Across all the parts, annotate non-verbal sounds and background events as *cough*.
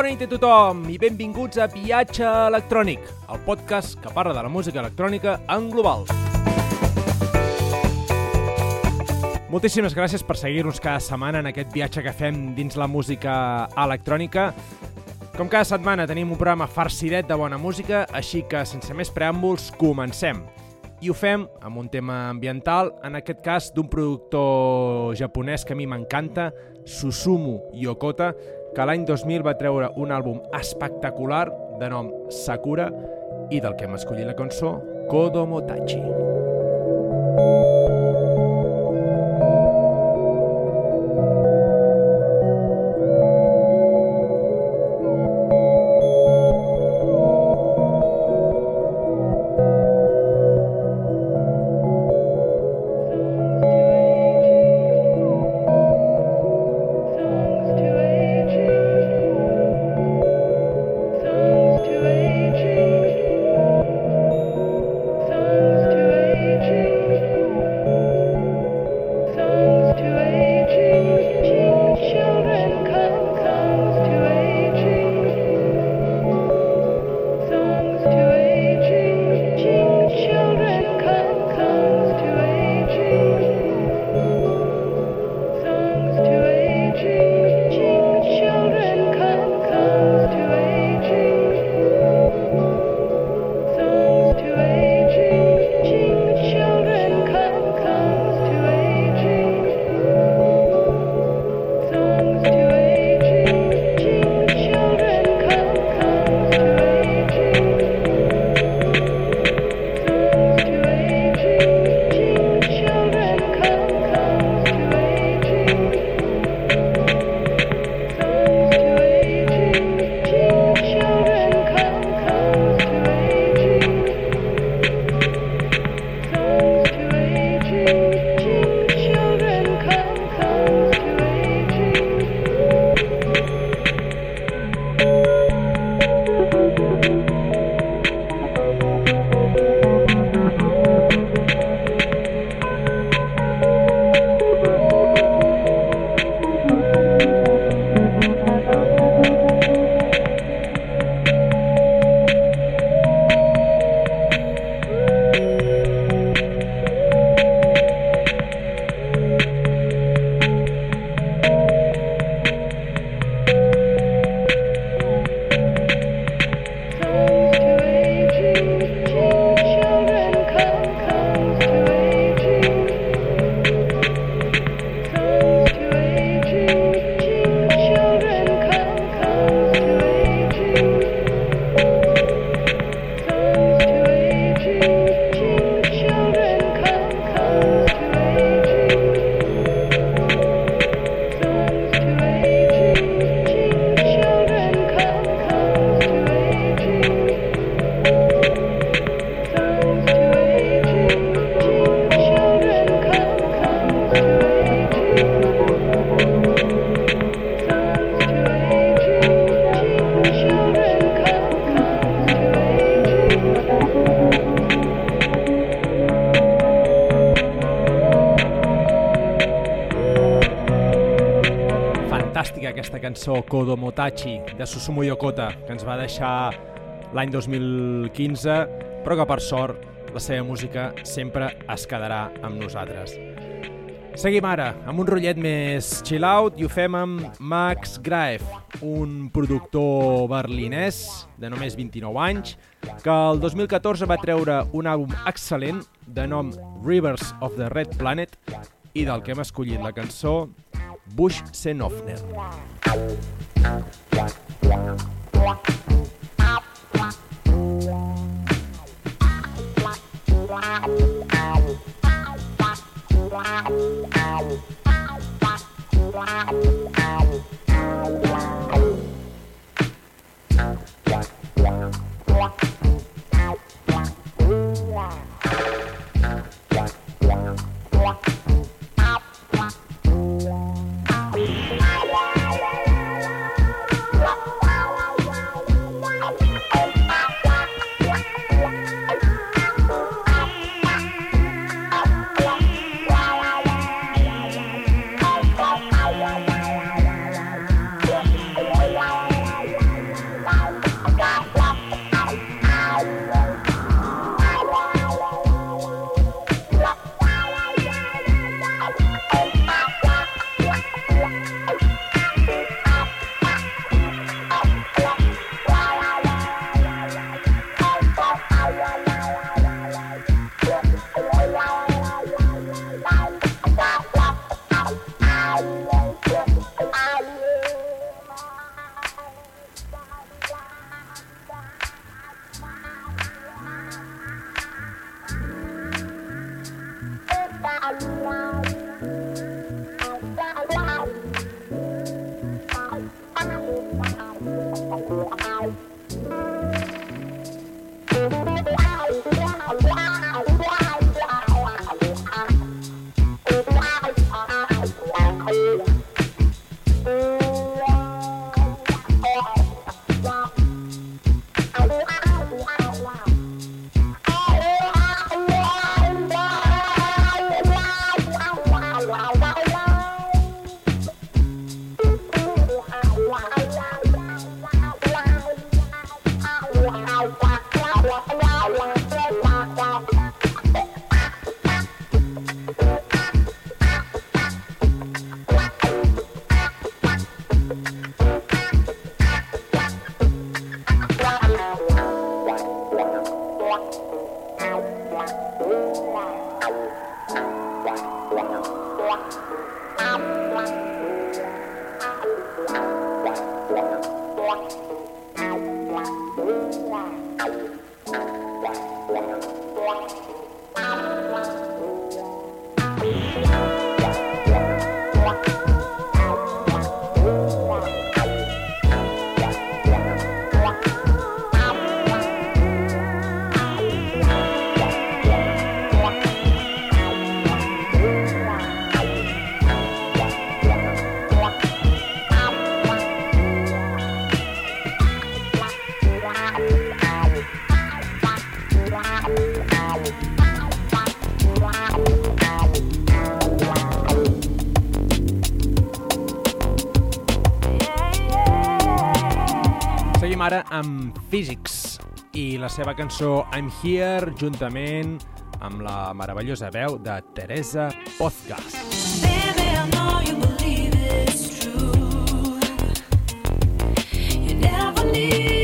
Bona nit a tothom i benvinguts a Viatge Electrònic, el podcast que parla de la música electrònica en global. Moltíssimes gràcies per seguir-nos cada setmana en aquest viatge que fem dins la música electrònica. Com cada setmana tenim un programa farcidet de bona música, així que sense més preàmbuls comencem. I ho fem amb un tema ambiental, en aquest cas d'un productor japonès que a mi m'encanta, Susumu Yokota, que l'any 2000 va treure un àlbum espectacular de nom Sakura i del que hem escollit la cançó Kodomotachi. Kodomotachi. Cançó Kodomotachi de Susumu Yokota, que ens va deixar l'any 2015, però que per sort la seva música sempre es quedarà amb nosaltres. Seguim ara amb un rotllet més chill out i ho fem amb Max Graef, un productor berlinès de només 29 anys que el 2014 va treure un àlbum excel·lent de nom Rivers of the Red Planet i del que hem escollit la cançó Bush Senofner. Wow. Ara amb Physics i la seva cançó I'm Here juntament amb la meravellosa veu de Teresa Pozgas. Baby, I know you believe it's true You never need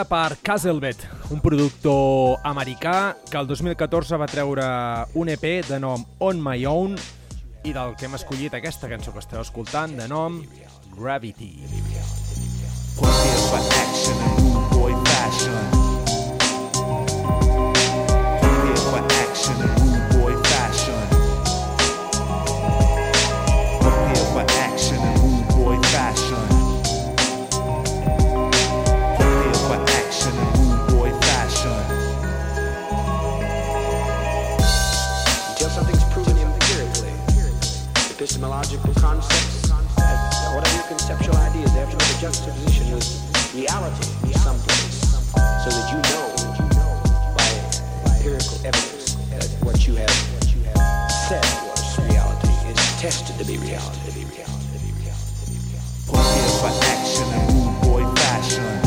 ara per Caselvet, un productor americà que el 2014 va treure un EP de nom On My Own i del que hem escollit aquesta cançó que esteu escoltant de nom Gravity. for action boy fashion. Epistemological concepts, uh, whatever your conceptual ideas, they have to make a juxtaposition with reality in some place, so that you know by empirical evidence that what you have said was reality is tested to be reality. To be reality. To be reality. Prepare for action and rude boy fashion.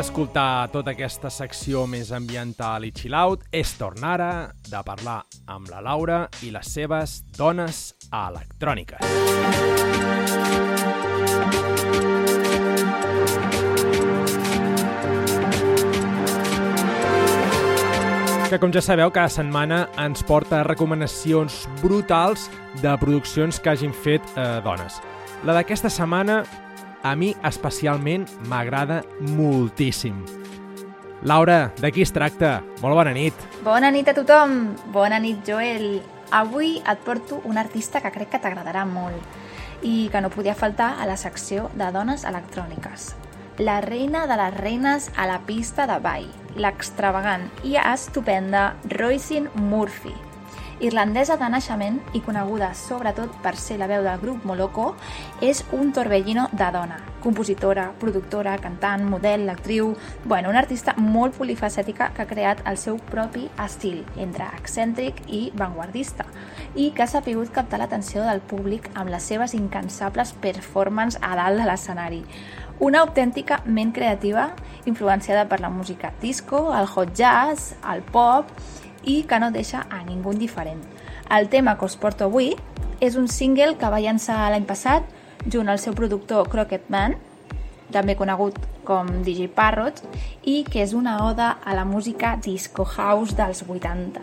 D'escoltar tota aquesta secció més ambiental i chill-out, és tornar de parlar amb la Laura i les seves dones electròniques. que com ja sabeu, cada setmana ens porta recomanacions brutals de produccions que hagin fet eh, dones. La d'aquesta setmana a mi especialment m'agrada moltíssim. Laura, de qui es tracta? Molt bona nit. Bona nit a tothom. Bona nit, Joel. Avui et porto un artista que crec que t'agradarà molt i que no podia faltar a la secció de dones electròniques. La reina de les reines a la pista de ball, l'extravagant i estupenda Roisin Murphy, Irlandesa de naixement i coneguda sobretot per ser la veu del grup Moloko, és un torbellino de dona. Compositora, productora, cantant, model, actriu... Bueno, una artista molt polifacètica que ha creat el seu propi estil, entre excèntric i vanguardista, i que ha sapigut captar l'atenció del públic amb les seves incansables performances a dalt de l'escenari. Una autèntica ment creativa influenciada per la música disco, el hot jazz, el pop i que no deixa a ningú indiferent. El tema que us porto avui és un single que va llançar l'any passat junt al seu productor Crockett Man, també conegut com DJ Parrot, i que és una oda a la música disco house dels 80.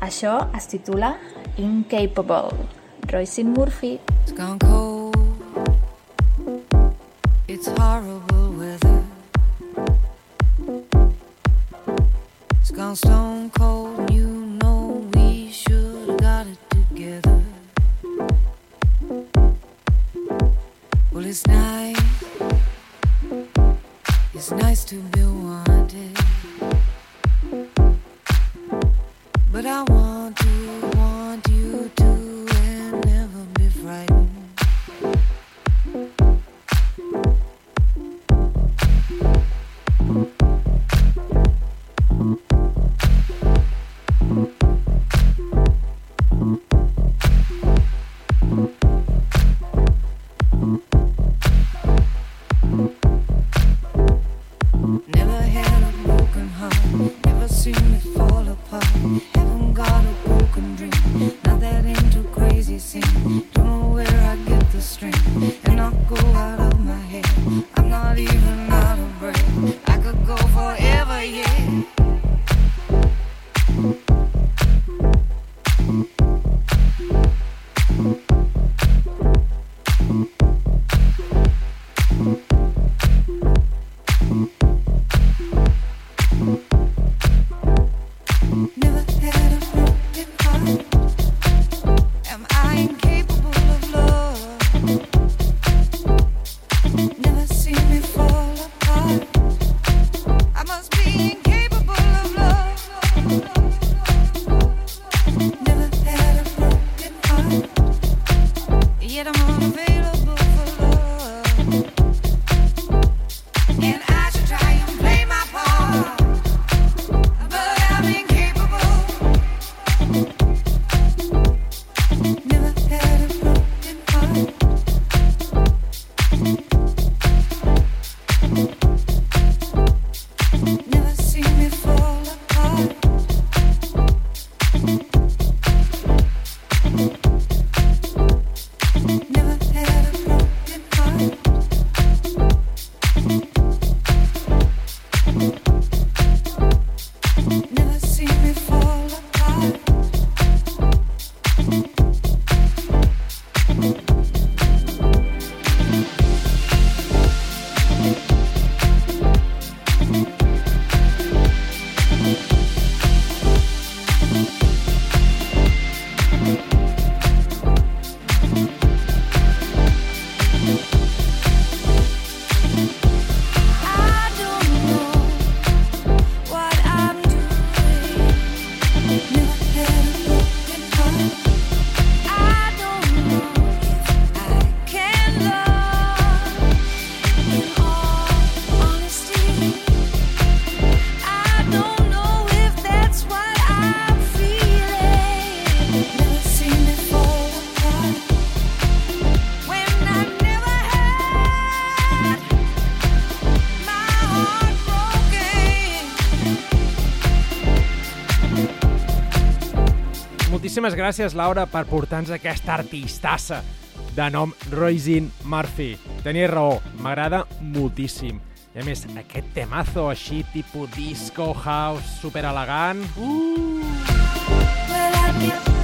Això es titula Incapable. Royce Murphy. It's gone cold. It's horrible weather. It's gone stone cold, you know we should have got it together. Well, it's nice, it's nice to be wanted, but I want to Moltíssimes gràcies, Laura, per portar-nos aquesta artistassa de nom Roisin Murphy. Tenies raó, m'agrada moltíssim. I a més, aquest temazo així, tipus disco, house, super elegant... Uh! Well,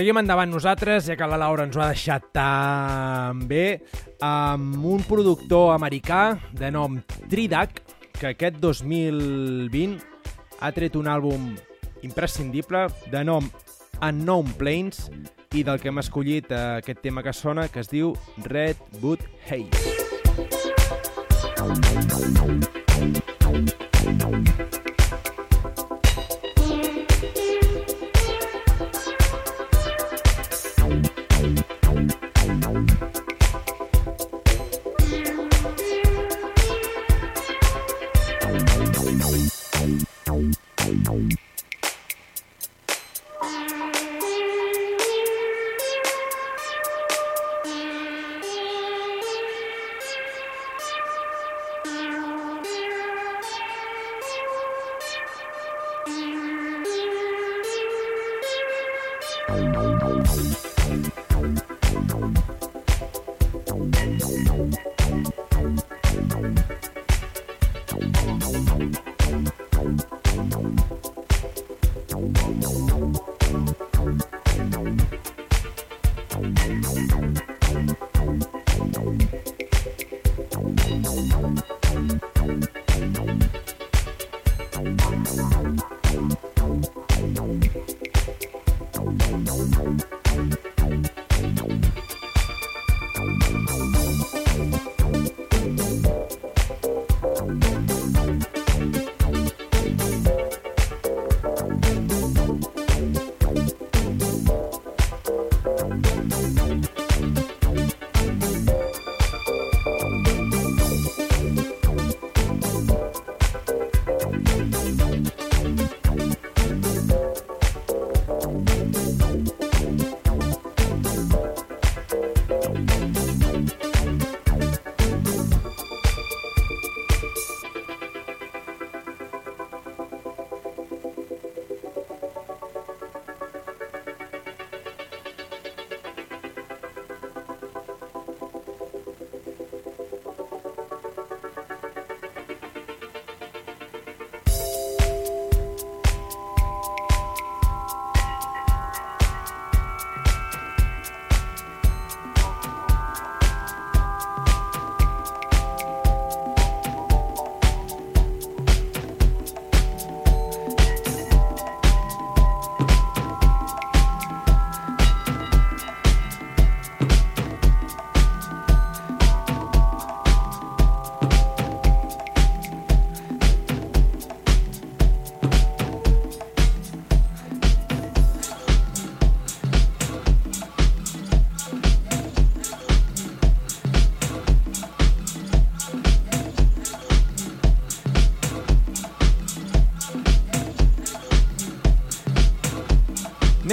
Seguim endavant nosaltres, ja que la Laura ens ho ha deixat tan bé, amb un productor americà de nom Tridac, que aquest 2020 ha tret un àlbum imprescindible de nom Unknown Plains i del que hem escollit aquest tema que sona, que es diu Red Boot Haze.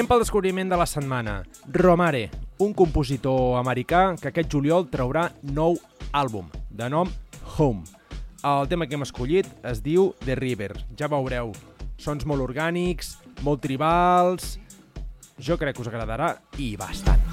Pel descobriment de la setmana. Romare, un compositor americà que aquest juliol traurà nou àlbum, de nom Home. El tema que hem escollit es diu The River. Ja veureu, sons molt orgànics, molt tribals... Jo crec que us agradarà i bastant.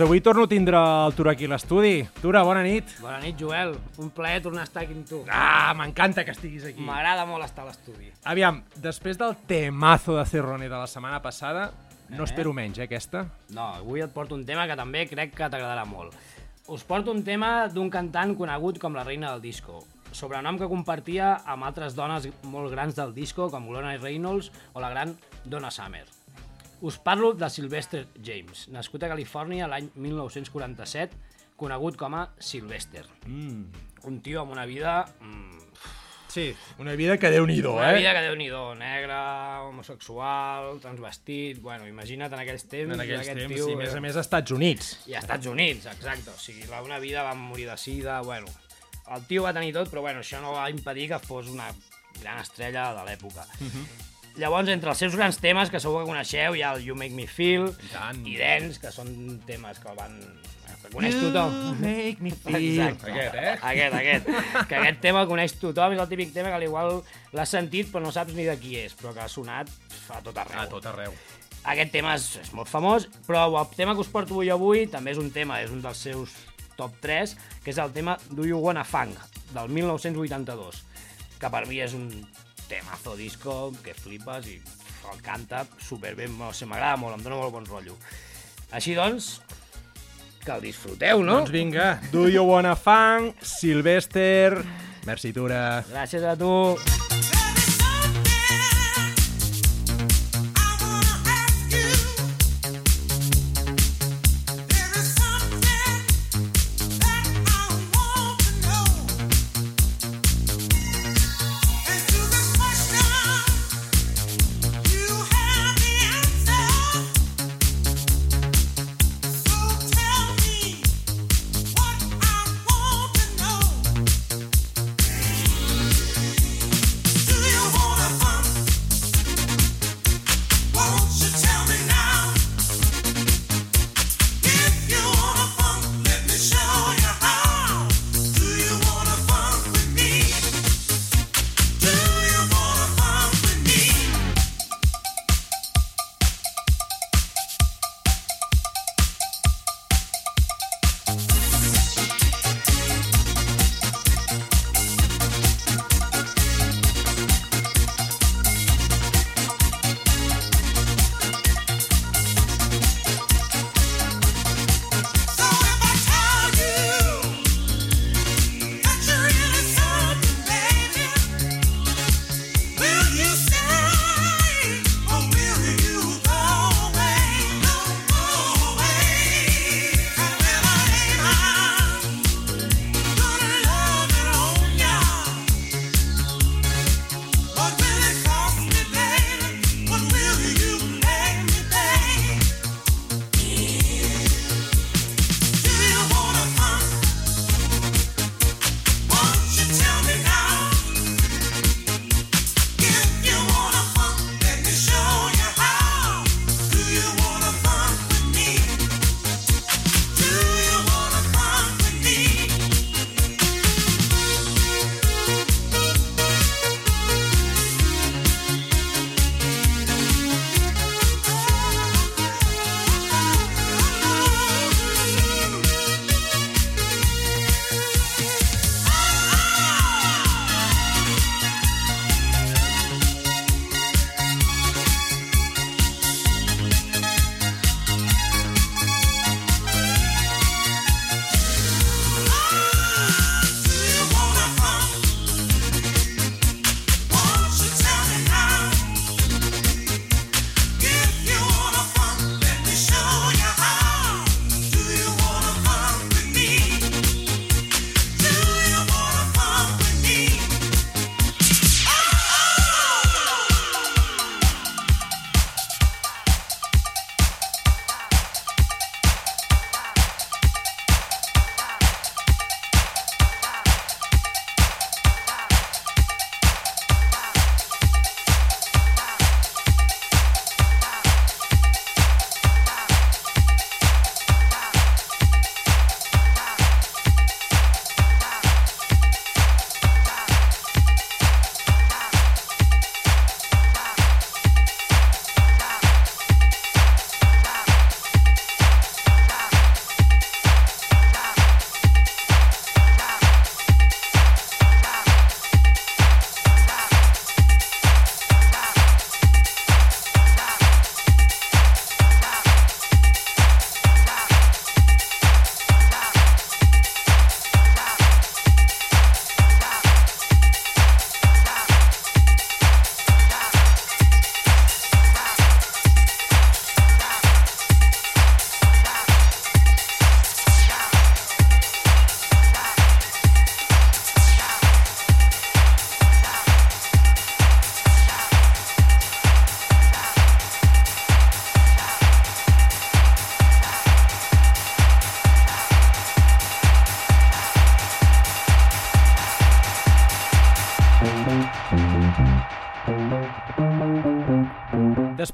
Doncs avui torno a tindre el Tura aquí a l'estudi. Tura, bona nit. Bona nit, Joel. Un plaer tornar a estar aquí amb tu. Ah, m'encanta que estiguis aquí. M'agrada molt estar a l'estudi. Aviam, després del temazo de Cerrone de la setmana passada, no Eh? espero menys, eh, aquesta. No, avui et porto un tema que també crec que t'agradarà molt. Us porto un tema d'un cantant conegut com la reina del disco, sobrenom que compartia amb altres dones molt grans del disco, com Lorna Reynolds o la gran Donna Summer. Us parlo de Sylvester James, nascut a Califòrnia l'any 1947, conegut com a Sylvester. Mm. Un tio amb una vida... Mm, Sí, una vida que déu-n'hi-do, una eh? vida que déu-n'hi-do, negre, homosexual, transvestit... Bueno, imagina't en aquells temps, En aquells temps, tio... i més a més als Estats Units. I als Estats Units, exacte. O sigui, la una vida va morir de sida, bueno... El tio va tenir tot, però bueno, això no va impedir que fos una gran estrella de l'època. Llavors, entre els seus grans temes, que segur que coneixeu, hi ha el You Make Me Feel I tant. i Dance, que són temes que el van... que coneix tothom. make me *laughs* Exacte. Aquest, eh? Aquest, aquest. Que aquest tema el coneix tothom, és el típic tema que al igual l'has sentit però no saps ni de qui és, però que ha sonat a tot arreu. A tot arreu. Aquest tema és, és molt famós, però el tema que us porto avui avui també és un tema, és un dels seus top 3, que és el tema Do You Wanna Funk, del 1982, que per mi és un temazo disco que flipes i el canta superbé, no sé, m'agrada molt, em dona molt bon rotllo. Així doncs, que el disfruteu, no? Doncs vinga, Do You Wanna Funk, Sylvester... Merci, Tura. Gràcies a tu.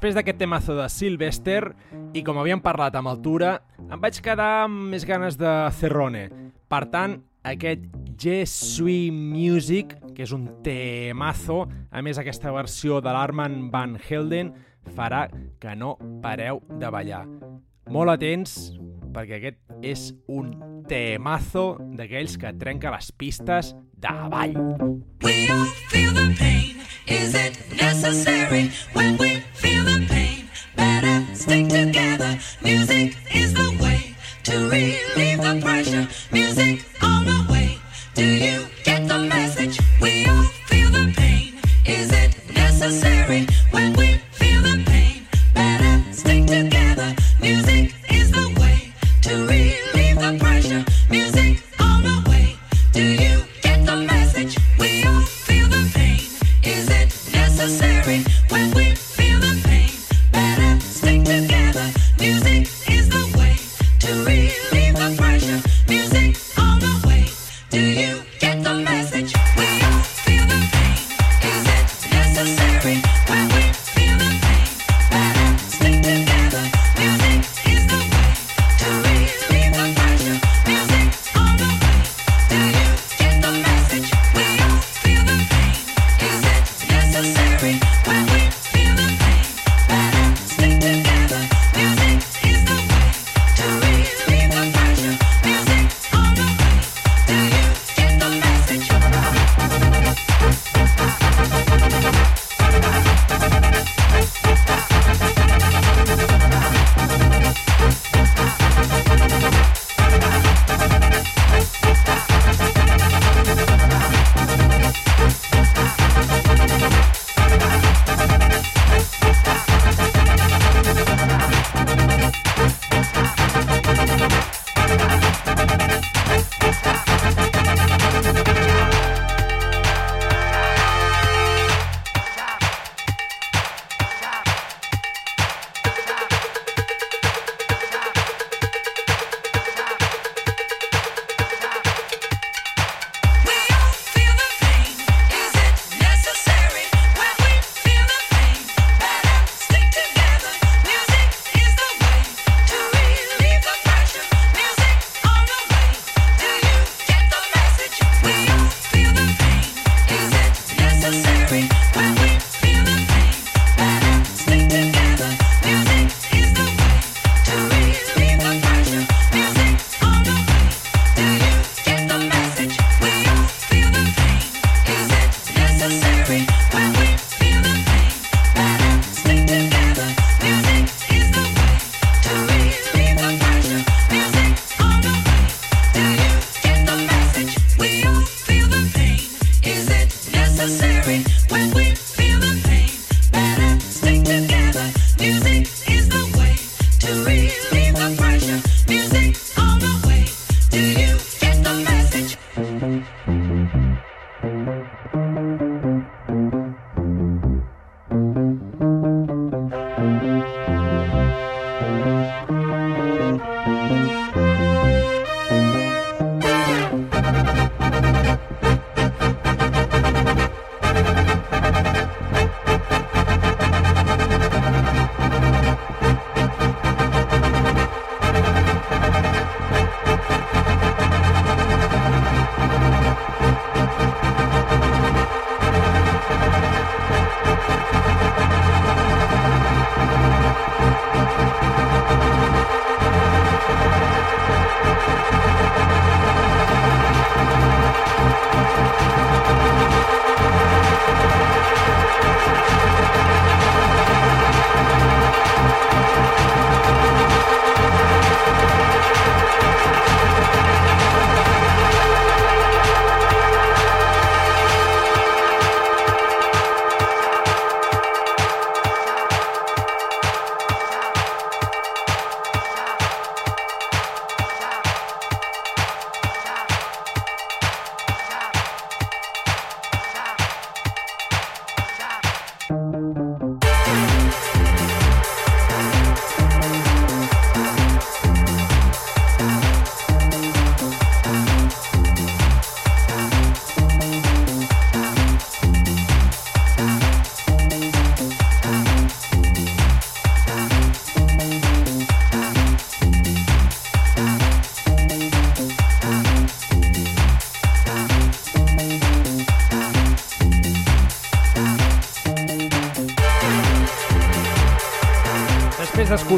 Després d'aquest temazo de Sylvester, i com havíem parlat amb altura, em vaig quedar amb més ganes de Cerrone. Per tant, aquest Je Suis Music, que és un temazo, a més aquesta versió de l'Arman Van Helden, farà que no pareu de ballar. Molt atents, perquè aquest és un temazo d'aquells que trenca les pistes de ball. We all feel the pain. Is it necessary when we feel the pain? Better stick together. Music is the way to relieve the pressure. Music on the way. Do you get the message? We all feel the pain. Is it necessary when we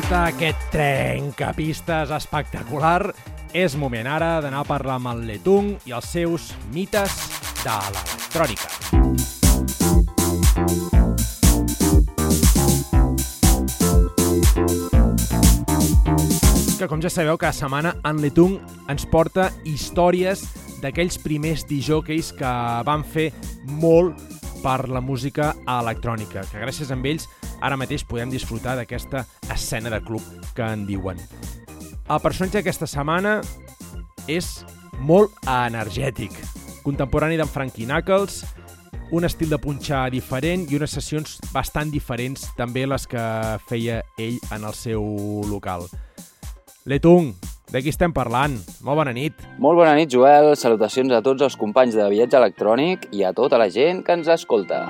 d'escoltar aquest trencapistes espectacular, és moment ara d'anar a parlar amb el Letung i els seus mites de l'electrònica. Que com ja sabeu, cada setmana en Letung ens porta històries d'aquells primers DJs que van fer molt per la música electrònica, que gràcies a ells ara mateix podem disfrutar d'aquesta escena de club que en diuen. El personatge d'aquesta setmana és molt energètic, contemporani d'en Frankie Knuckles, un estil de punxar diferent i unes sessions bastant diferents també les que feia ell en el seu local. Letung, de qui estem parlant? Molt bona nit. Molt bona nit, Joel. Salutacions a tots els companys de viatge electrònic i a tota la gent que ens escolta.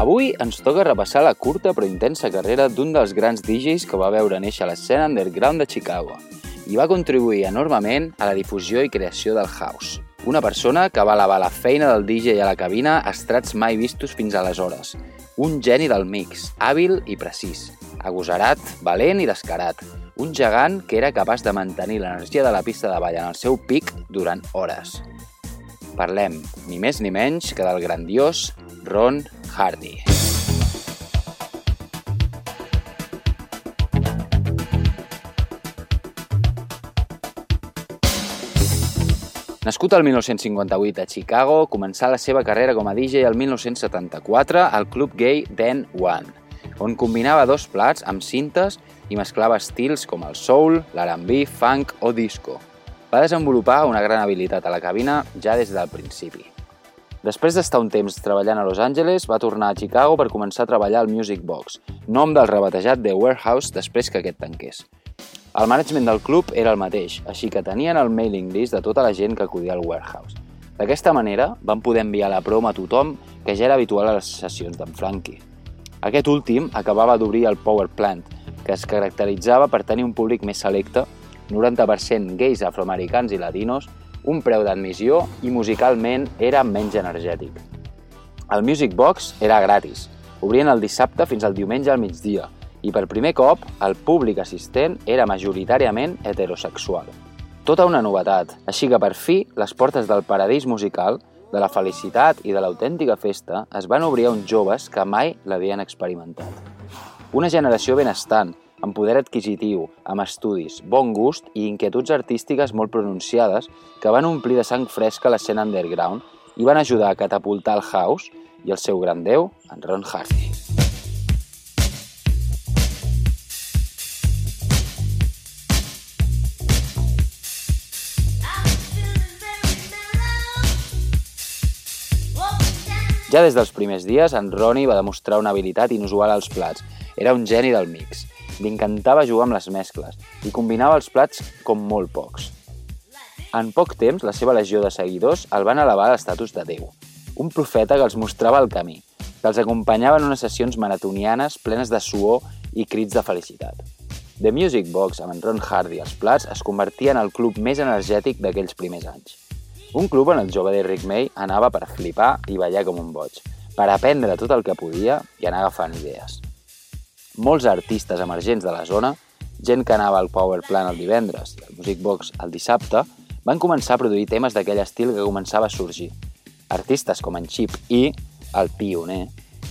Avui ens toca repassar la curta però intensa carrera d'un dels grans DJs que va veure néixer l'escena underground de Chicago i va contribuir enormement a la difusió i creació del house. Una persona que va elevar la feina del DJ a la cabina a estrats mai vistos fins aleshores. Un geni del mix, hàbil i precís agosarat, valent i descarat. Un gegant que era capaç de mantenir l'energia de la pista de ball en el seu pic durant hores. Parlem, ni més ni menys, que del grandiós Ron Hardy. Nascut al 1958 a Chicago, començà la seva carrera com a DJ el 1974 al club gay Den One on combinava dos plats amb cintes i mesclava estils com el soul, l'R&B, funk o disco. Va desenvolupar una gran habilitat a la cabina ja des del principi. Després d'estar un temps treballant a Los Angeles, va tornar a Chicago per començar a treballar al Music Box, nom del rebatejat The Warehouse després que aquest tanqués. El management del club era el mateix, així que tenien el mailing list de tota la gent que acudia al Warehouse. D'aquesta manera, van poder enviar la broma a tothom que ja era habitual a les sessions d'en Frankie. Aquest últim acabava d'obrir el Power Plant, que es caracteritzava per tenir un públic més selecte, 90% gais afroamericans i latinos, un preu d'admissió i musicalment era menys energètic. El Music Box era gratis, obrien el dissabte fins al diumenge al migdia i per primer cop el públic assistent era majoritàriament heterosexual. Tota una novetat, així que per fi les portes del paradís musical de la felicitat i de l'autèntica festa es van obrir a uns joves que mai l'havien experimentat. Una generació benestant, amb poder adquisitiu, amb estudis, bon gust i inquietuds artístiques molt pronunciades que van omplir de sang fresca l'escena underground i van ajudar a catapultar el house i el seu gran déu, en Ron Hardy. Ja des dels primers dies, en Ronnie va demostrar una habilitat inusual als plats. Era un geni del mix. Li encantava jugar amb les mescles i combinava els plats com molt pocs. En poc temps, la seva legió de seguidors el van elevar a l'estatus de Déu, un profeta que els mostrava el camí, que els acompanyava en unes sessions maratonianes plenes de suor i crits de felicitat. The Music Box, amb en Ron Hardy als plats, es convertia en el club més energètic d'aquells primers anys. Un club on el jove d'Eric May anava per flipar i ballar com un boig, per aprendre tot el que podia i anar agafant idees. Molts artistes emergents de la zona, gent que anava al Power Plant el divendres i al Music Box el dissabte, van començar a produir temes d'aquell estil que començava a sorgir. Artistes com en Chip E, el pioner,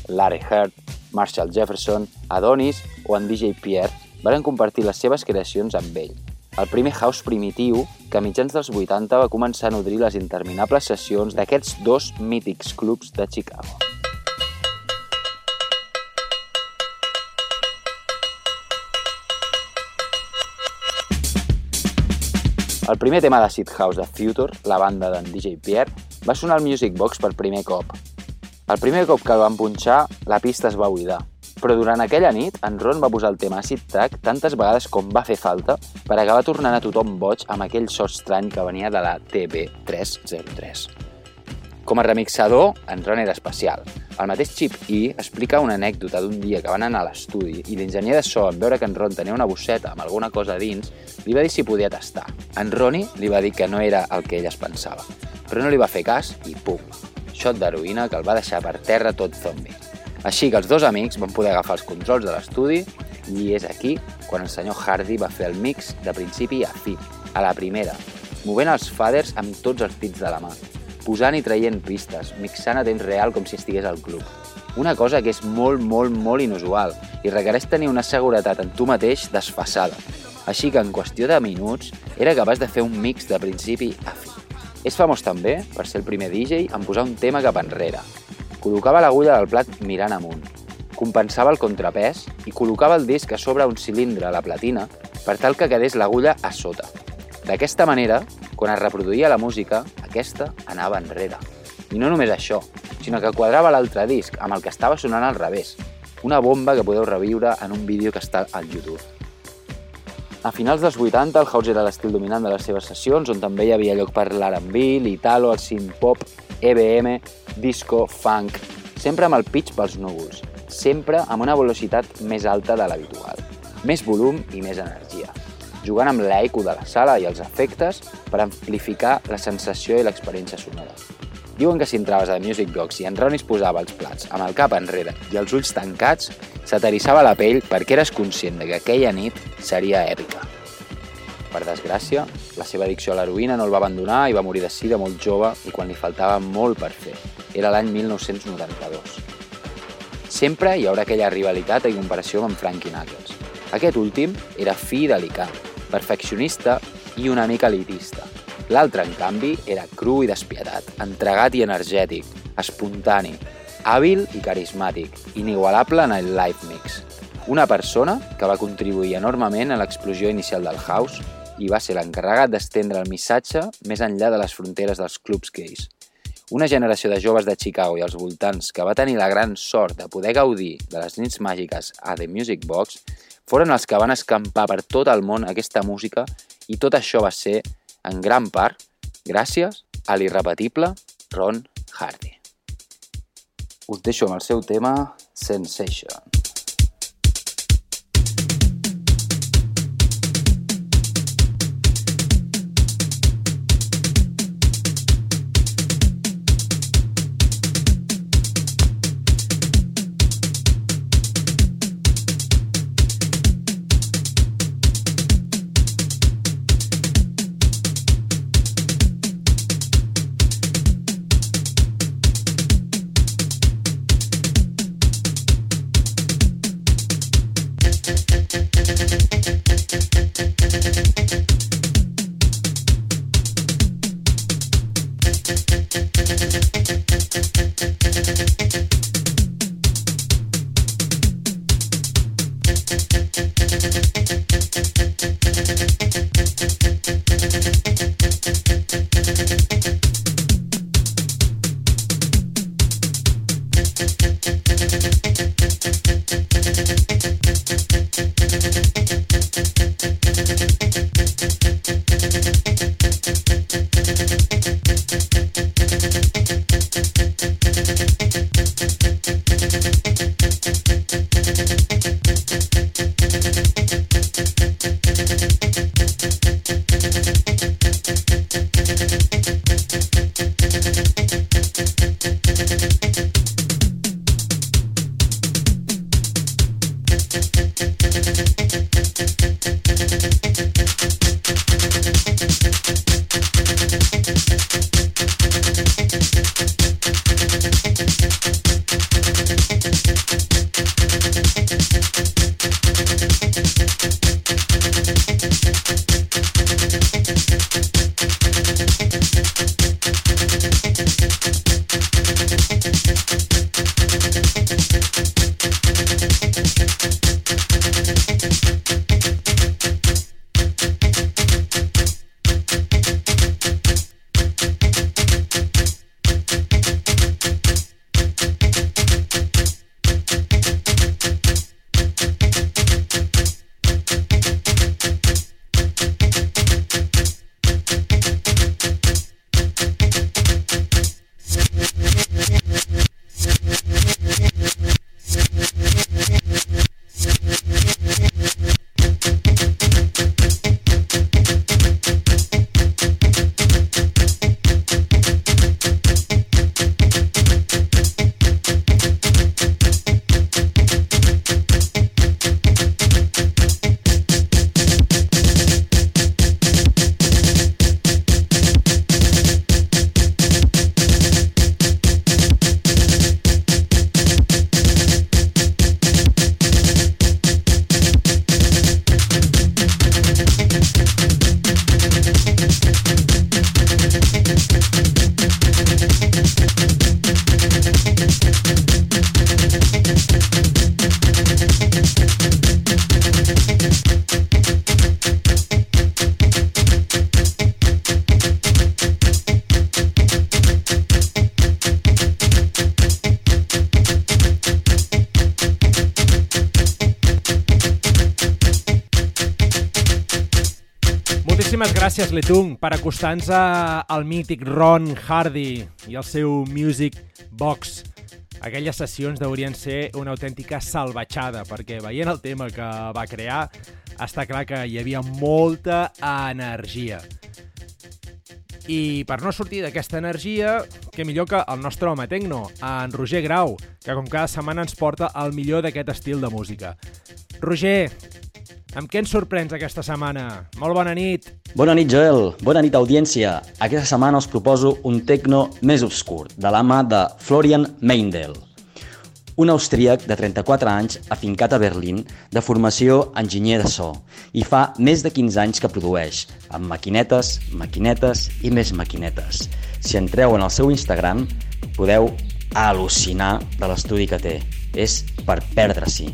Larry Heard, Marshall Jefferson, Adonis o en DJ Pierre van compartir les seves creacions amb ell, el primer house primitiu que a mitjans dels 80 va començar a nodrir les interminables sessions d'aquests dos mítics clubs de Chicago. El primer tema d'Acid House de Future, la banda d'en DJ Pierre, va sonar al Music Box per primer cop. El primer cop que el van punxar, la pista es va buidar. Però durant aquella nit, en Ron va posar el tema Acid Track tantes vegades com va fer falta per acabar tornant a tothom boig amb aquell so estrany que venia de la TB303. Com a remixador, en Ron era especial. El mateix Chip E explica una anècdota d'un dia que van anar a l'estudi i l'enginyer de so, en veure que en Ron tenia una bosseta amb alguna cosa dins, li va dir si podia tastar. En Ronnie li va dir que no era el que ell es pensava, però no li va fer cas i pum, xot d'heroïna que el va deixar per terra tot zombi. Així que els dos amics van poder agafar els controls de l'estudi i és aquí quan el senyor Hardy va fer el mix de principi a fi, a la primera, movent els faders amb tots els dits de la mà, posant i traient pistes, mixant a temps real com si estigués al club. Una cosa que és molt, molt, molt inusual i requereix tenir una seguretat en tu mateix desfassada. Així que en qüestió de minuts era capaç de fer un mix de principi a fi. És famós també per ser el primer DJ en posar un tema cap enrere. Col·locava l'agulla del plat mirant amunt, compensava el contrapès i col·locava el disc a sobre un cilindre a la platina per tal que quedés l'agulla a sota. D'aquesta manera, quan es reproduïa la música, aquesta anava enrere. I no només això, sinó que quadrava l'altre disc amb el que estava sonant al revés. Una bomba que podeu reviure en un vídeo que està al YouTube. A finals dels 80, el house era l'estil dominant de les seves sessions, on també hi havia lloc per l'R&B, l'Italo, el synth-pop, EBM, disco, funk, sempre amb el pitch pels núvols, sempre amb una velocitat més alta de l'habitual, més volum i més energia, jugant amb l'eco de la sala i els efectes per amplificar la sensació i l'experiència sonora. Diuen que si entraves a Music Box i en Ron es posava els plats amb el cap enrere i els ulls tancats, s'aterissava la pell perquè eres conscient de que aquella nit seria èpica. Per desgràcia, la seva addicció a l'heroïna no el va abandonar i va morir de sida molt jove i quan li faltava molt per fer. Era l'any 1992. Sempre hi haurà aquella rivalitat i comparació amb Frankie Knuckles. Aquest últim era fi delicat, perfeccionista i una mica elitista – L'altre, en canvi, era cru i despietat, entregat i energètic, espontani, hàbil i carismàtic, inigualable en el live mix. Una persona que va contribuir enormement a l'explosió inicial del house i va ser l'encarregat d'estendre el missatge més enllà de les fronteres dels clubs gais. Una generació de joves de Chicago i els voltants que va tenir la gran sort de poder gaudir de les nits màgiques a The Music Box foren els que van escampar per tot el món aquesta música i tot això va ser en gran part gràcies a l'irrepetible Ron Hardy. Us deixo amb el seu tema Sensation. Letung, per acostar-nos al mític Ron Hardy i el seu Music Box. Aquelles sessions deurien ser una autèntica salvatjada, perquè veient el tema que va crear, està clar que hi havia molta energia. I per no sortir d'aquesta energia, que millor que el nostre home tecno, en Roger Grau, que com cada setmana ens porta el millor d'aquest estil de música. Roger, amb què ens sorprens aquesta setmana? Molt bona nit. Bona nit, Joel. Bona nit, audiència. Aquesta setmana us proposo un tecno més obscur, de la mà de Florian Meindel, un austríac de 34 anys afincat a Berlín, de formació enginyer de so, i fa més de 15 anys que produeix, amb maquinetes, maquinetes i més maquinetes. Si entreu en el seu Instagram, podeu al·lucinar de l'estudi que té. És per perdre-s'hi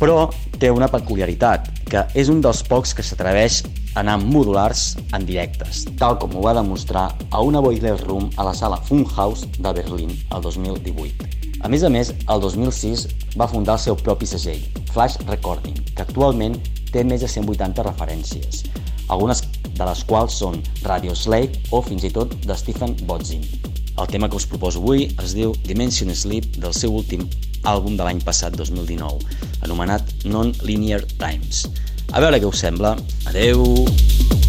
però té una peculiaritat, que és un dels pocs que s'atreveix a anar modulars en directes, tal com ho va demostrar a una Boiler Room a la sala Funhouse de Berlín el 2018. A més a més, el 2006 va fundar el seu propi segell, Flash Recording, que actualment té més de 180 referències, algunes de les quals són Radio Slave o fins i tot de Stephen Bodzin. El tema que us proposo avui es diu Dimension Sleep del seu últim àlbum de l'any passat, 2019, anomenat Non-Linear Times. A veure què us sembla. Adeu! Roger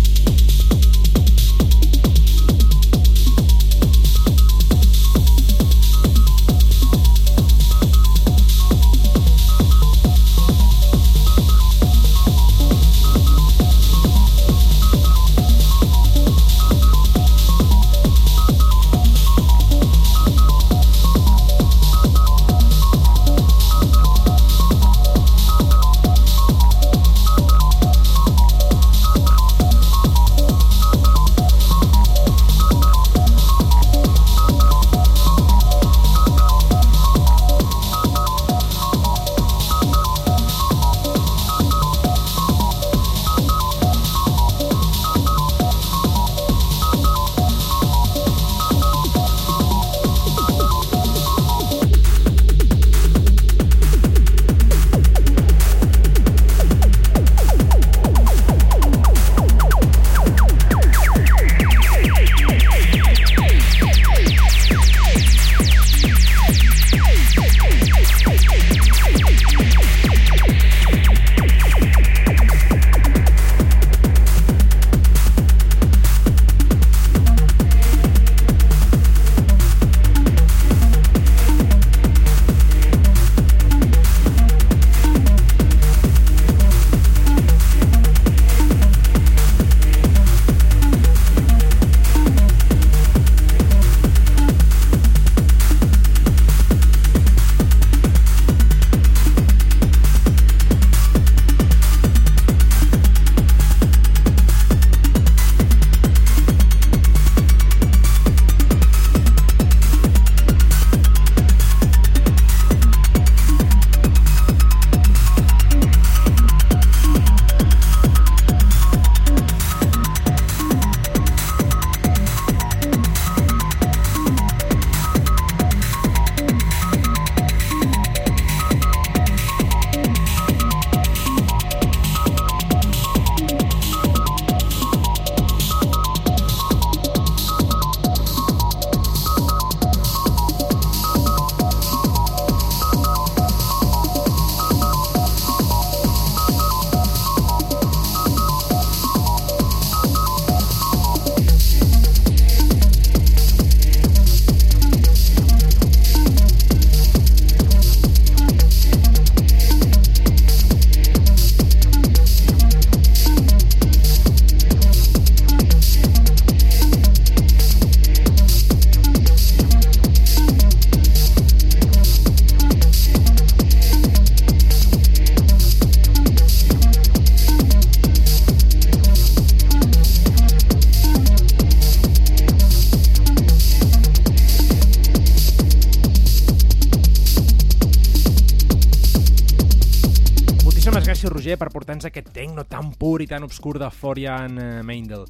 Ocean Obscur de Florian eh, Meindel.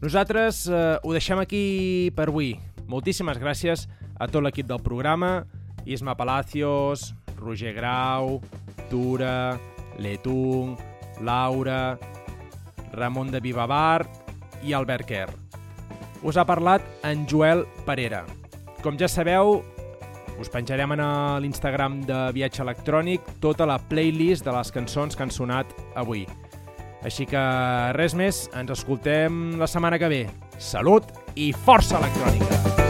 Nosaltres eh, ho deixem aquí per avui. Moltíssimes gràcies a tot l'equip del programa, Isma Palacios, Roger Grau, Tura, Letung, Laura, Ramon de Vivabar i Albert Kerr. Us ha parlat en Joel Parera. Com ja sabeu, us penjarem a l'Instagram de Viatge Electrònic tota la playlist de les cançons que han sonat avui. Així que res més, ens escoltem la setmana que ve. Salut i força electrònica!